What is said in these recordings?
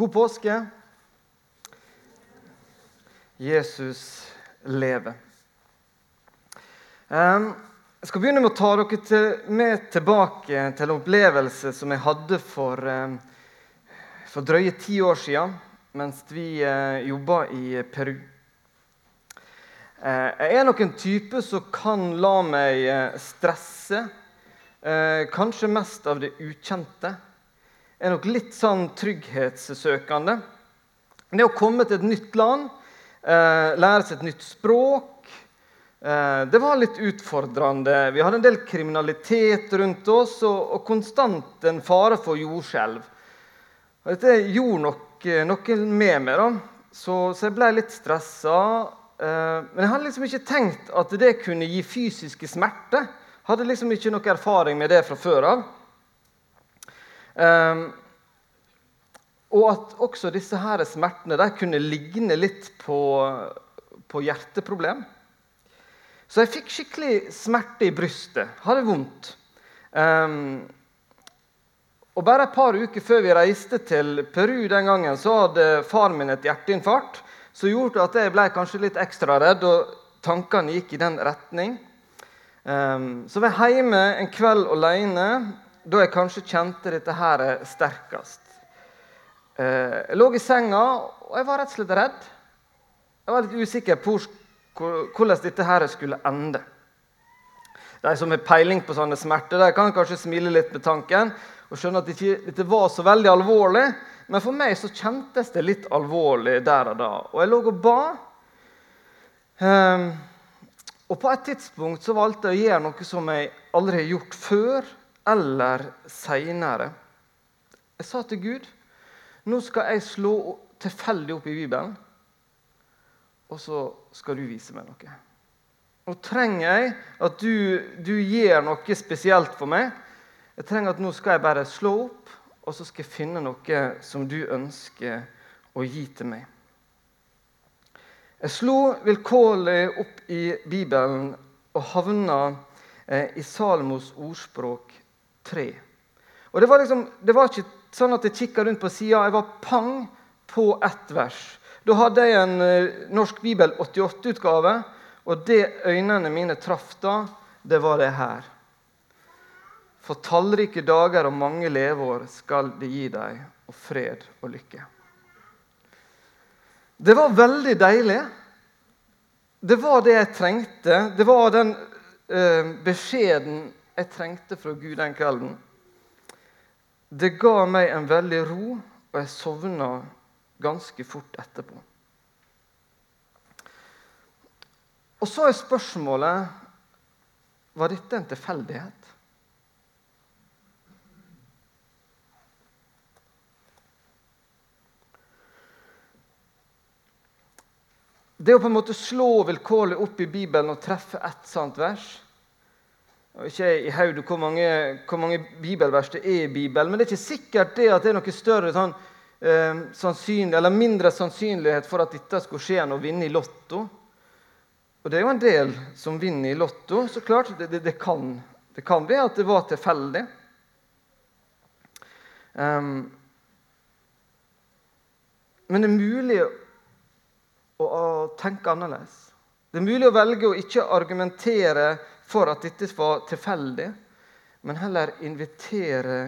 God påske. Jesus lever. Jeg skal begynne med å ta dere med tilbake til en opplevelse som jeg hadde for, for drøye ti år siden mens vi eh, jobba i Peru. Eh, jeg er nok en type som kan la meg eh, stresse, kanskje mest av det ukjente er nok litt sånn trygghetssøkende. Det å komme til et nytt land, eh, lære seg et nytt språk eh, Det var litt utfordrende. Vi hadde en del kriminalitet rundt oss og, konstant en fare for jordskjelv. Dette gjorde nok eh, noe med meg, da. Så, så jeg ble litt stressa. Men jeg hadde liksom ikke tenkt at det kunne gi fysiske smerter. Hadde liksom ikke noe erfaring med det fra før av. og at også disse her smertene de kunne ligne litt på, på hjerteproblem. Så jeg fikk skikkelig smerte i brystet. Hadde vondt. Um, og Bare et par uker før vi reiste til Peru, den gangen, så hadde faren min et hjerteinfarkt som gjorde at jeg ble kanskje litt ekstra redd, og tankene gikk i den retning. Um, så var jeg hjemme en kveld alene da jeg kanskje kjente dette her sterkest. Eh, jeg lå i senga, og jeg var rett og slett redd. Jeg var litt usikker på hvordan dette her skulle ende. De som har peiling på sånne smerter, de kan kanskje smile litt med tanken og skjønne at dette ikke var så veldig alvorlig. Men for meg så kjentes det litt alvorlig der og da. Og jeg lå og ba. Um, og på et tidspunkt så valgte jeg å gjøre noe som jeg aldri har gjort før eller seinere. Jeg sa til Gud nå skal jeg slå tilfeldig opp i Bibelen, og så skal du vise meg noe. Nå trenger jeg at du, du gjør noe spesielt for meg. Jeg trenger at Nå skal jeg bare slå opp, og så skal jeg finne noe som du ønsker å gi til meg. Jeg slo vilkårlig opp i Bibelen og havna eh, i Salmos ordspråk 3. Og det var, liksom, det var ikke sånn at jeg kikka rundt på sida. Jeg var pang på ett vers. Da hadde jeg en uh, Norsk Bibel 88-utgave, og det øynene mine traff da, det var det her. For tallrike dager og mange leveår skal det gi deg, og fred og lykke. Det var veldig deilig. Det var det jeg trengte. Det var den eh, beskjeden jeg trengte fra Gud den kvelden. Det ga meg en veldig ro, og jeg sovna ganske fort etterpå. Og så er spørsmålet var dette en tilfeldighet. Det å på en måte slå vilkårlig opp i Bibelen og treffe ett sant vers ikke i hodet hvor, hvor, mange bibelvers det er i Bibelen, men det er ikke sikkert det at det er noe større sånn, eh, sannsynlig, eller mindre sannsynlighet for at dette skulle skje enn å vinne i Lotto. Og det er jo en del som vinner i Lotto, så klart. Det, det, det kan, det kan være at det var tilfeldig. Um, men det er mulig å, å, tenke annerledes. Det er mulig å velge å ikke argumentere for at dette var tilfeldig, men heller invitere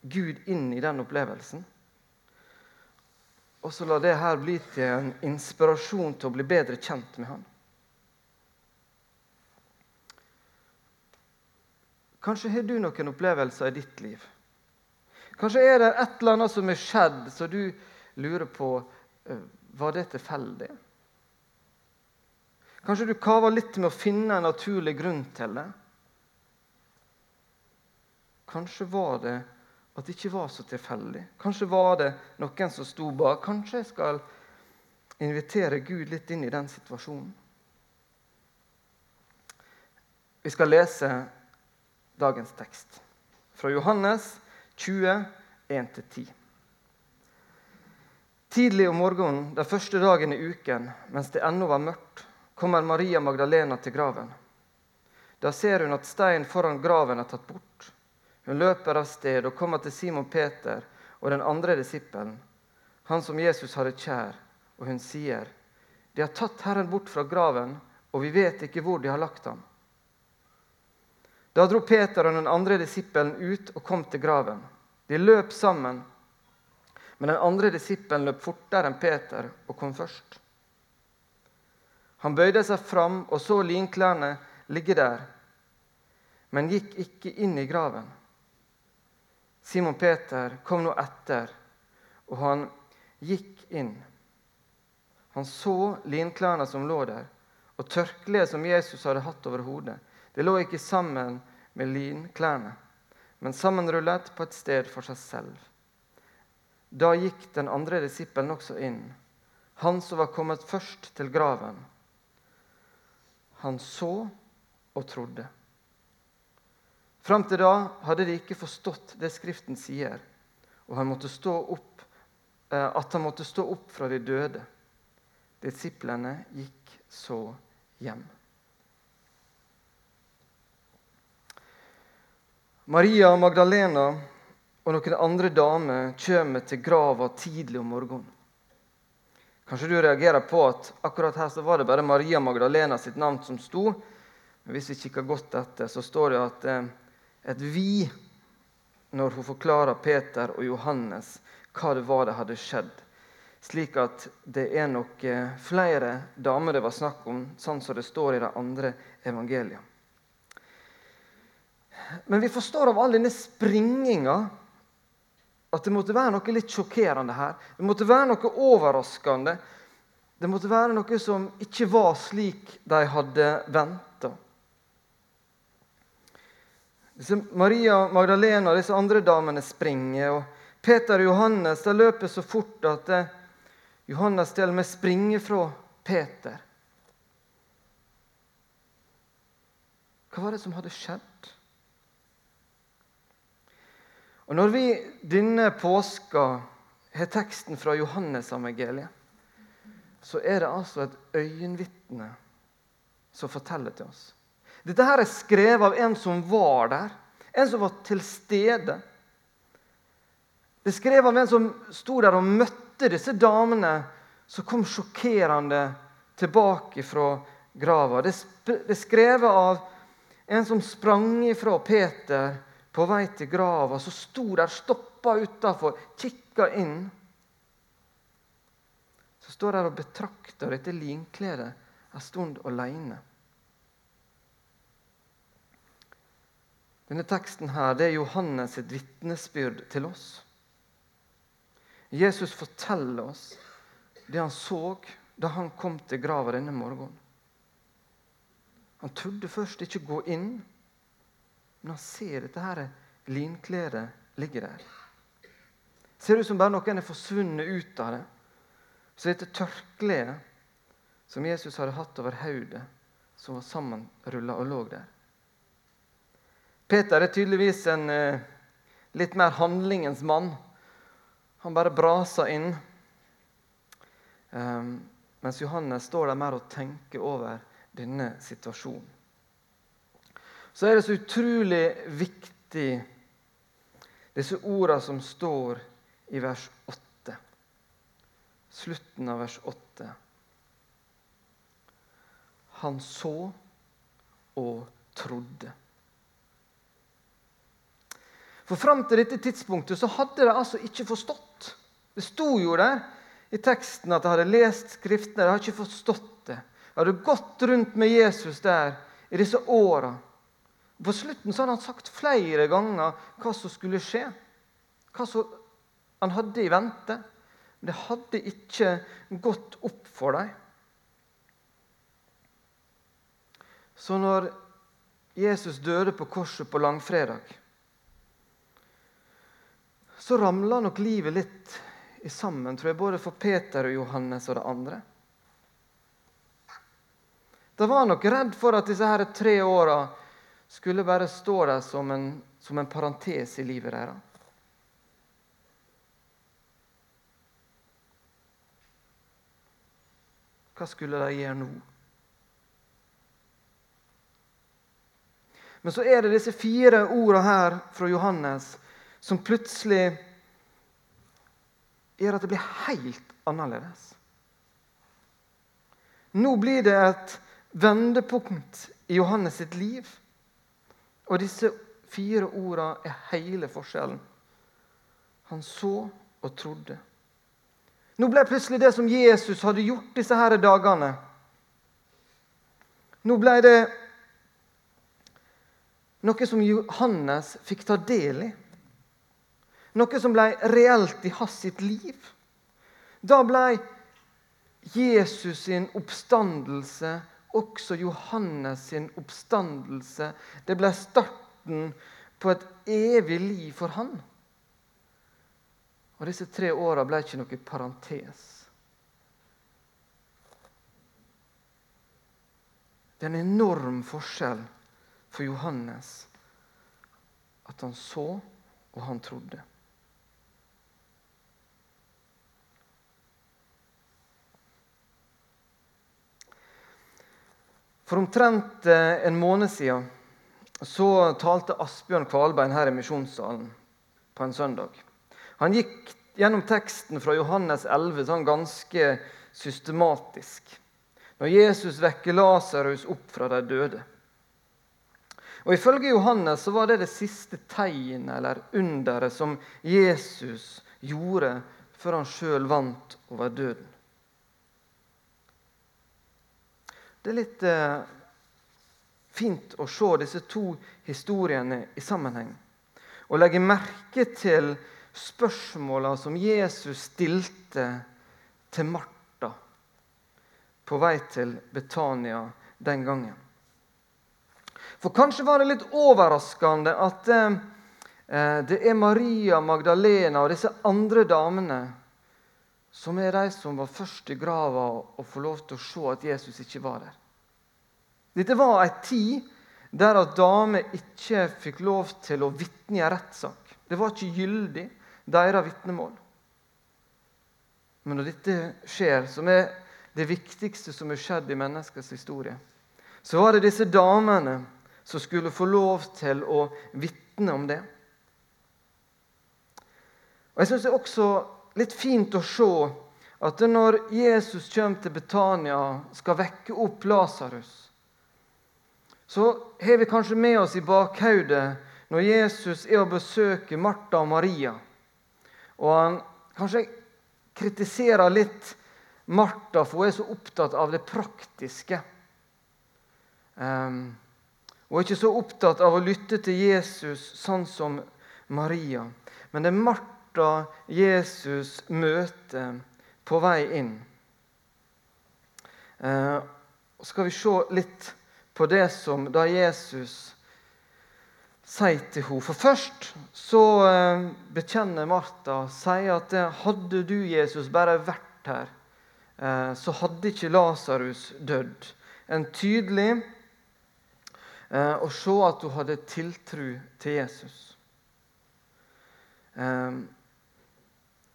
Gud inn i den opplevelsen. Og så la det her bli til en inspirasjon til å bli bedre kjent med Han. Kanskje har du noen opplevelser i ditt liv. Kanskje er det et eller annet som er skjedd, så du lurer på eh, var det tilfeldig. Kanskje du kaver litt med å finne en naturlig grunn til det. Kanskje var det at det ikke var så tilfeldig. Kanskje var det noen som sto bak. Kanskje jeg skal invitere Gud litt inn i den situasjonen. Vi skal lese dagens tekst fra Johannes 20, 1-10. Tidlig om morgenen den første dagen i uken, mens det ennå var mørkt, kommer Maria Magdalena til graven. Da ser hun at steinen foran graven er tatt bort. Hun løper av sted og kommer til Simon Peter og den andre disippelen. han som Jesus hadde kjær, og hun sier, 'De har tatt Herren bort fra graven, og vi vet ikke hvor de har lagt ham.' Da dro Peter og den andre disippelen ut og kom til graven. De løp sammen, men den andre disippelen løp fortere enn Peter og kom først. Han bøyde seg fram og så linklærne ligge der, men gikk ikke inn i graven. Simon Peter kom nå etter, og han gikk inn. Han så linklærne som lå der, og tørkleet som Jesus hadde hatt over hodet. Det lå ikke sammen med linklærne, men sammenrullet på et sted for seg selv. Da gikk den andre disippelen også inn, han som var kommet først til graven. Han så og trodde. Fram til da hadde de ikke forstått det Skriften sier, og han opp, eh, at han måtte stå opp fra de døde. Disiplene gikk så hjem. Maria Magdalena og noen andre damer kommer til grava tidlig om morgenen. Kanskje du reagerer på at akkurat her så var det bare Maria Magdalena sitt navn som sto. Men hvis vi kikker godt etter, så står det at eh, et vi når hun forklarer Peter og Johannes hva det var det hadde skjedd. Slik at det er nok eh, flere damer det var snakk om, sånn som det står i de andre evangeliene. Men vi forstår av all denne springinga at det måtte være noe litt sjokkerende her. Det måtte være noe overraskende. Det måtte være noe som ikke var slik de hadde venta. Maria Magdalena og disse andre damene springer. og Peter og Johannes de løper så fort at eh, Johannes til og med springer fra Peter. Hva var det som hadde skjedd? Og Når vi denne påska har teksten fra Johannes-evangeliet, så er det altså et øyenvitne som forteller til oss. Dette her er skrevet av en som var der, en som var til stede. Det er skrevet av en som sto der og møtte disse damene som kom sjokkerende tilbake fra grava. Det er skrevet av en som sprang ifra Peter på vei til grava, så sto der, stoppa utafor, kikka inn. Så står der og betrakter dette linkledet en stund aleine. Denne teksten her, det er Johannes sitt vitnesbyrd til oss. Jesus forteller oss det han så da han kom til grava denne morgenen. Han trodde først ikke gå inn, men han ser dette her linkledet ligge der. Ser ut som bare noen er forsvunnet ut av det. Så dette tørkleet som Jesus hadde hatt over hodet, som var sammenrulla og lå der. Peter er tydeligvis en eh, litt mer handlingens mann. Han bare braser inn. Um, mens Johannes står der mer og tenker over denne situasjonen. Så er det så utrolig viktig, disse ordene som står i vers 8. Slutten av vers 8. Han så og trodde. For fram til dette tidspunktet så hadde de altså ikke forstått. Det sto jo der i teksten at de hadde lest Skriftene. De hadde ikke forstått det. De hadde gått rundt med Jesus der i disse åra. På slutten så hadde han sagt flere ganger hva som skulle skje. Hva som han hadde i vente. Men det hadde ikke gått opp for dem. Så når Jesus døde på korset på langfredag så ramla nok livet litt i sammen, tror jeg, både for Peter og Johannes og det andre. De var nok redd for at disse her tre åra skulle bare stå der som en, som en parentes i livet deres. Hva skulle de gjøre nå? Men så er det disse fire ordene her fra Johannes som plutselig gjør at det blir helt annerledes. Nå blir det et vendepunkt i Johannes sitt liv. Og disse fire orda er hele forskjellen. Han så og trodde. Nå ble plutselig det som Jesus hadde gjort disse her dagene Nå ble det noe som Johannes fikk ta del i. Noe som ble reelt i hans sitt liv. Da ble Jesus sin oppstandelse også Johannes sin oppstandelse. Det ble starten på et evig liv for han. Og disse tre åra ble ikke noe parentes. Det er en enorm forskjell for Johannes at han så og han trodde. For omtrent eh, en måned siden så talte Asbjørn Kvalbein her i misjonssalen på en søndag. Han gikk gjennom teksten fra Johannes 11 sånn ganske systematisk. Når Jesus vekker Lasarus opp fra de døde. Og Ifølge Johannes så var det det siste tegnet eller underet som Jesus gjorde før han sjøl vant over døden. Det er litt eh, fint å se disse to historiene i sammenheng. Og legge merke til spørsmåla som Jesus stilte til Martha på vei til Betania den gangen. For kanskje var det litt overraskende at eh, det er Maria Magdalena og disse andre damene som er de som var først i grava og får lov til å se at Jesus ikke var der. Dette var ei tid der at damer ikke fikk lov til å vitne i en rettssak. Det var ikke gyldig, deres vitnemål. Men når dette skjer, som er det viktigste som er skjedd i menneskets historie, så var det disse damene som skulle få lov til å vitne om det. Og Jeg syns det er også litt fint å se at når Jesus kommer til Betania, skal vekke opp Lasarus, så har vi kanskje med oss i bakhodet når Jesus er og besøker Martha og Maria, og han kanskje kritiserer litt Martha, for hun er så opptatt av det praktiske. Um, hun er ikke så opptatt av å lytte til Jesus sånn som Maria. Men det er Martha Martha Jesus møter på vei inn. Eh, skal vi se litt på det som da Jesus sier til henne. For først så eh, bekjenner Martha, sier at hadde du, Jesus, bare vært her, eh, så hadde ikke Lasarus dødd. En tydelig eh, å se at hun hadde tiltro til Jesus.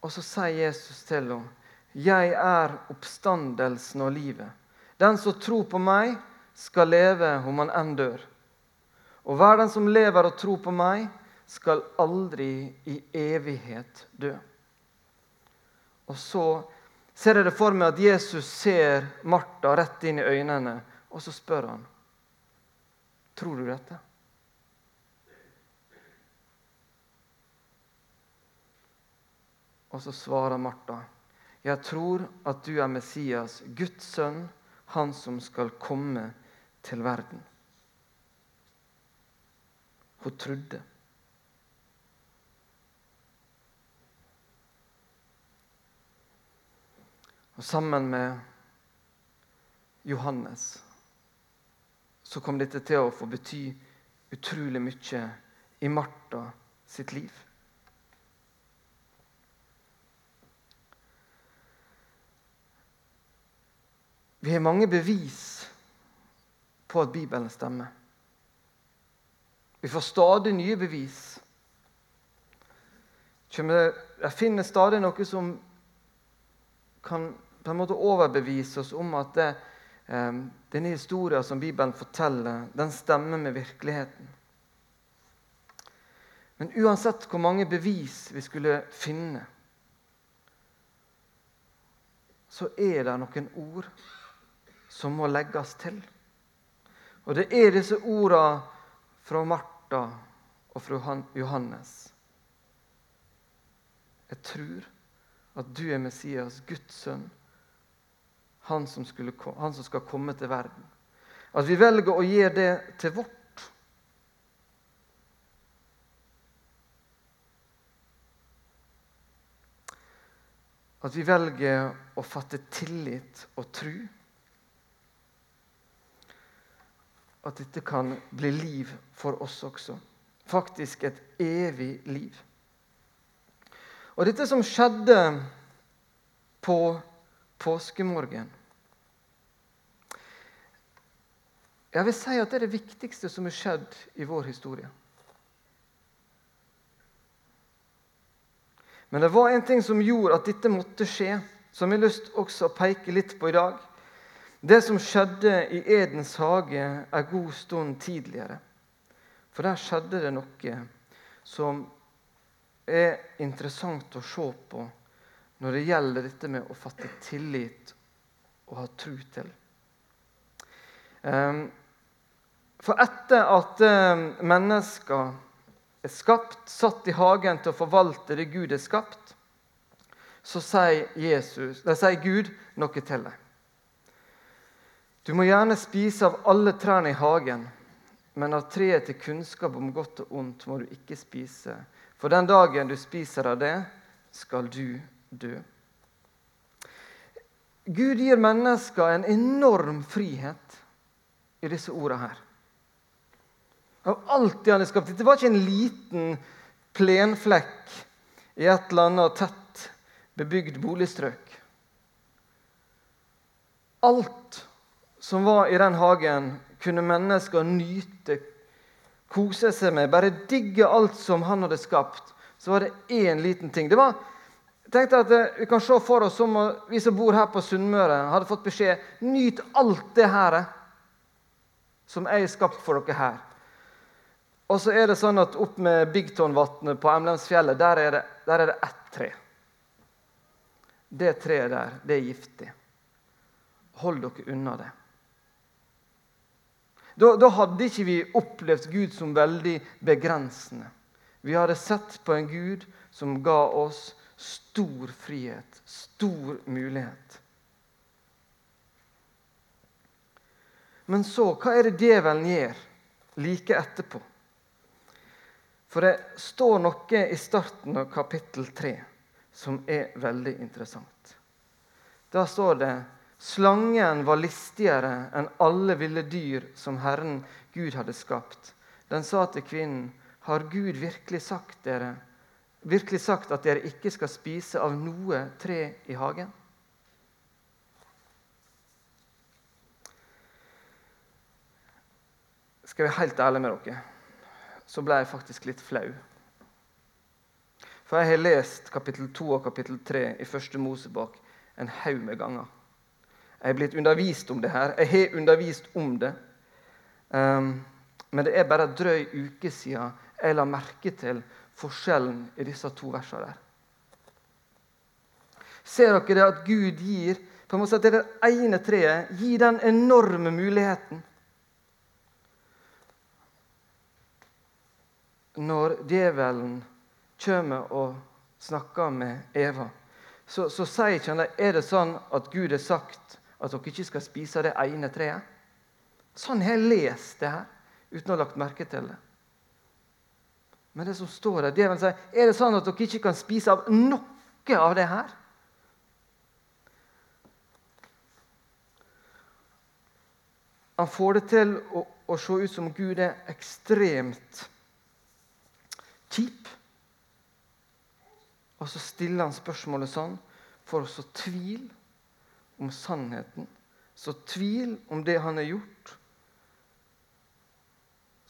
Og så sier Jesus til henne, 'Jeg er oppstandelsen og livet.' 'Den som tror på meg, skal leve om han enn dør.' 'Og hver den som lever og tror på meg, skal aldri i evighet dø.' Og så ser jeg det for meg at Jesus ser Martha rett inn i øynene, og så spør han, 'Tror du dette?' Og så svarer Martha, 'Jeg tror at du er Messias, Guds sønn, han som skal komme til verden.' Hun trodde. Og sammen med Johannes så kom dette til å få bety utrolig mye i Martha sitt liv. Vi har mange bevis på at Bibelen stemmer. Vi får stadig nye bevis. Jeg finner stadig noe som kan på en måte overbevise oss om at det, eh, denne historien som Bibelen forteller, den stemmer med virkeligheten. Men uansett hvor mange bevis vi skulle finne, så er det noen ord som må legges til. Og det er disse ordene fra Martha og fra Johannes. Jeg tror at du er Messias, Guds sønn, han som, skulle, han som skal komme til verden. At vi velger å gjøre det til vårt. At vi velger å fatte tillit og tro. At dette kan bli liv for oss også. Faktisk et evig liv. Og dette som skjedde på påskemorgen Jeg vil si at det er det viktigste som har skjedd i vår historie. Men det var en ting som gjorde at dette måtte skje, som jeg har lyst også å peke litt på i dag. Det som skjedde i Edens hage en god stund tidligere. For der skjedde det noe som er interessant å se på når det gjelder dette med å fatte tillit og ha tro til. Ehm, for etter at ehm, mennesker er skapt, satt i hagen til å forvalte det Gud er skapt, så sier, Jesus, sier Gud noe til dem. Du må gjerne spise av alle trærne i hagen, men av treet til kunnskap om godt og ondt må du ikke spise. For den dagen du spiser av det, skal du dø. Gud gir mennesker en enorm frihet i disse ordene her. Av alt det han har skapt. Dette var ikke en liten plenflekk i et eller annet tett bebygd boligstrøk. Alt som var i den hagen, kunne mennesker nyte kose seg med, bare digge alt som han hadde skapt, så var det én liten ting. Det var, jeg tenkte at eh, Vi kan se for oss som vi som bor her på Sunnmøre, hadde fått beskjed nyt alt det her eh, som jeg har skapt for dere her. Og så er det sånn at opp med Bigtonvatnet på Emlemsfjellet, der er, der er det ett tre. Det treet der, det er giftig. Hold dere unna det. Da, da, hadde ikke vi opplevd Gud som veldig begrensende. Vi hadde sett på en Gud som ga oss stor frihet, stor mulighet. Men så, hva er det djevelen gjør like etterpå? For det står noe i starten av kapittel 3 som er veldig interessant. Da står det Slangen var listigere enn alle ville dyr som Herren Gud hadde skapt. Den sa til kvinnen, har Gud virkelig sagt, dere, virkelig sagt at dere ikke skal spise av noe tre i hagen? Skal jeg være helt ærlig med dere, så ble jeg faktisk litt flau. For jeg har lest kapittel 2 og kapittel 3 i første Mosebok en haug med ganger. Jeg er blitt undervist om det her. Jeg har undervist om det. Um, men det er bare en drøy uke siden jeg la merke til forskjellen i disse to versene der. Ser dere det at Gud gir på en måte at det ene treet gir den enorme muligheten? Når djevelen kommer og snakker med Eva, så, så sier ikke han det. Er det sånn at Gud har sagt at dere ikke skal spise av det ene treet. Sånn har jeg lest det her, uten å ha lagt merke til det. Men det som står der, djevelen sier, er det sånn at dere ikke kan spise av noe av det her? Han får det til å, å se ut som Gud er ekstremt kjip. Og så stiller han spørsmålet sånn for å så tvil om sannheten, så tvil om det han har gjort.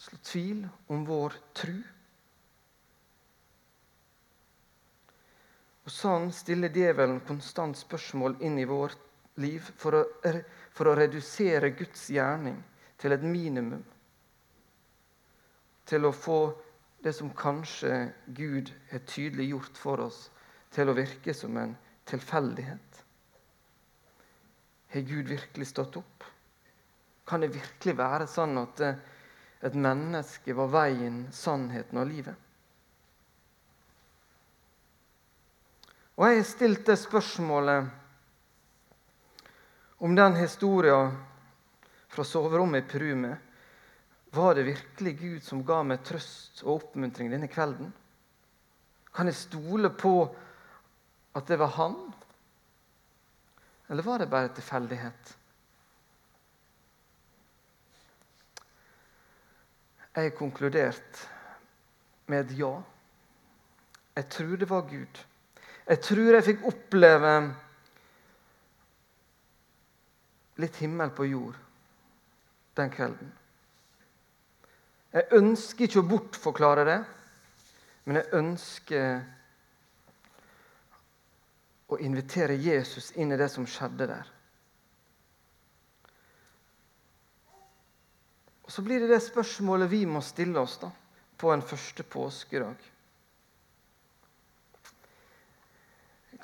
så tvil om vår tru. Og Sånn stiller djevelen konstant spørsmål inn i vårt liv for å, for å redusere Guds gjerning til et minimum. Til å få det som kanskje Gud har tydelig gjort for oss, til å virke som en tilfeldighet. Har Gud virkelig stått opp? Kan det virkelig være sånn at eh, et menneske var veien, sannheten og livet? Og jeg har stilt det spørsmålet om den historien fra soverommet i Peru Var det virkelig Gud som ga meg trøst og oppmuntring denne kvelden? Kan jeg stole på at det var han? Eller var det bare tilfeldighet? Jeg har konkludert med et ja. Jeg tror det var Gud. Jeg tror jeg fikk oppleve litt himmel på jord den kvelden. Jeg ønsker ikke å bortforklare det, men jeg ønsker å invitere Jesus inn i det som skjedde der. Og Så blir det det spørsmålet vi må stille oss da, på en første påskedag.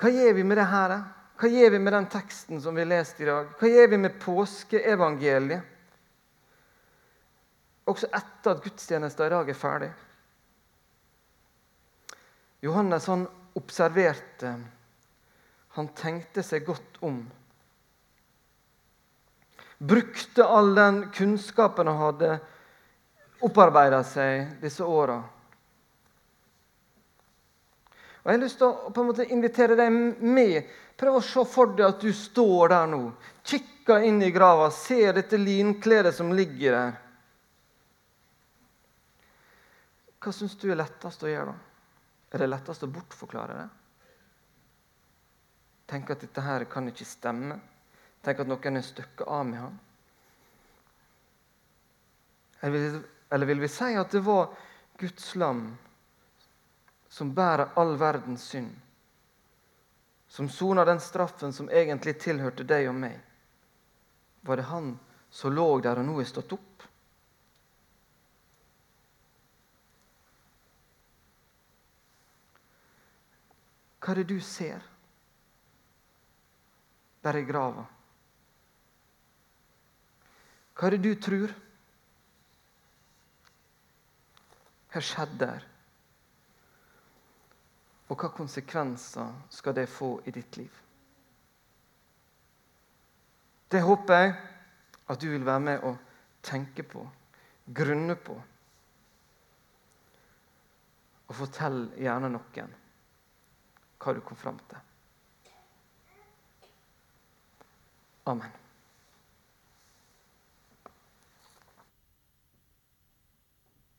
Hva gjør vi med det her? Hva gjør vi med den teksten som vi har lest i dag? Hva gjør vi med påskeevangeliet? Også etter at gudstjenesten i dag er ferdig. Johannes han observerte. Han tenkte seg godt om. Brukte all den kunnskapen han hadde opparbeida seg disse åra og Jeg har lyst til å på en måte invitere deg med. Prøv å se for deg at du står der nå, kikker inn i grava, ser dette linkledet som ligger der. Hva syns du er lettest å gjøre da? Er det lettest å bortforklare det? Tenke at dette her kan ikke stemme? Tenker at noen er støkket av med ham. Eller vil, eller vil vi si at det var Guds lam som bærer all verdens synd, som soner den straffen som egentlig tilhørte deg og meg, var det han som lå der og nå er stått opp? Hva er det du ser der i grava? Hva er det du tror har skjedd der? Og hva konsekvenser skal det få i ditt liv? Det håper jeg at du vil være med og tenke på, grunne på. Og fortell gjerne noen hva du kom fram til. Amen.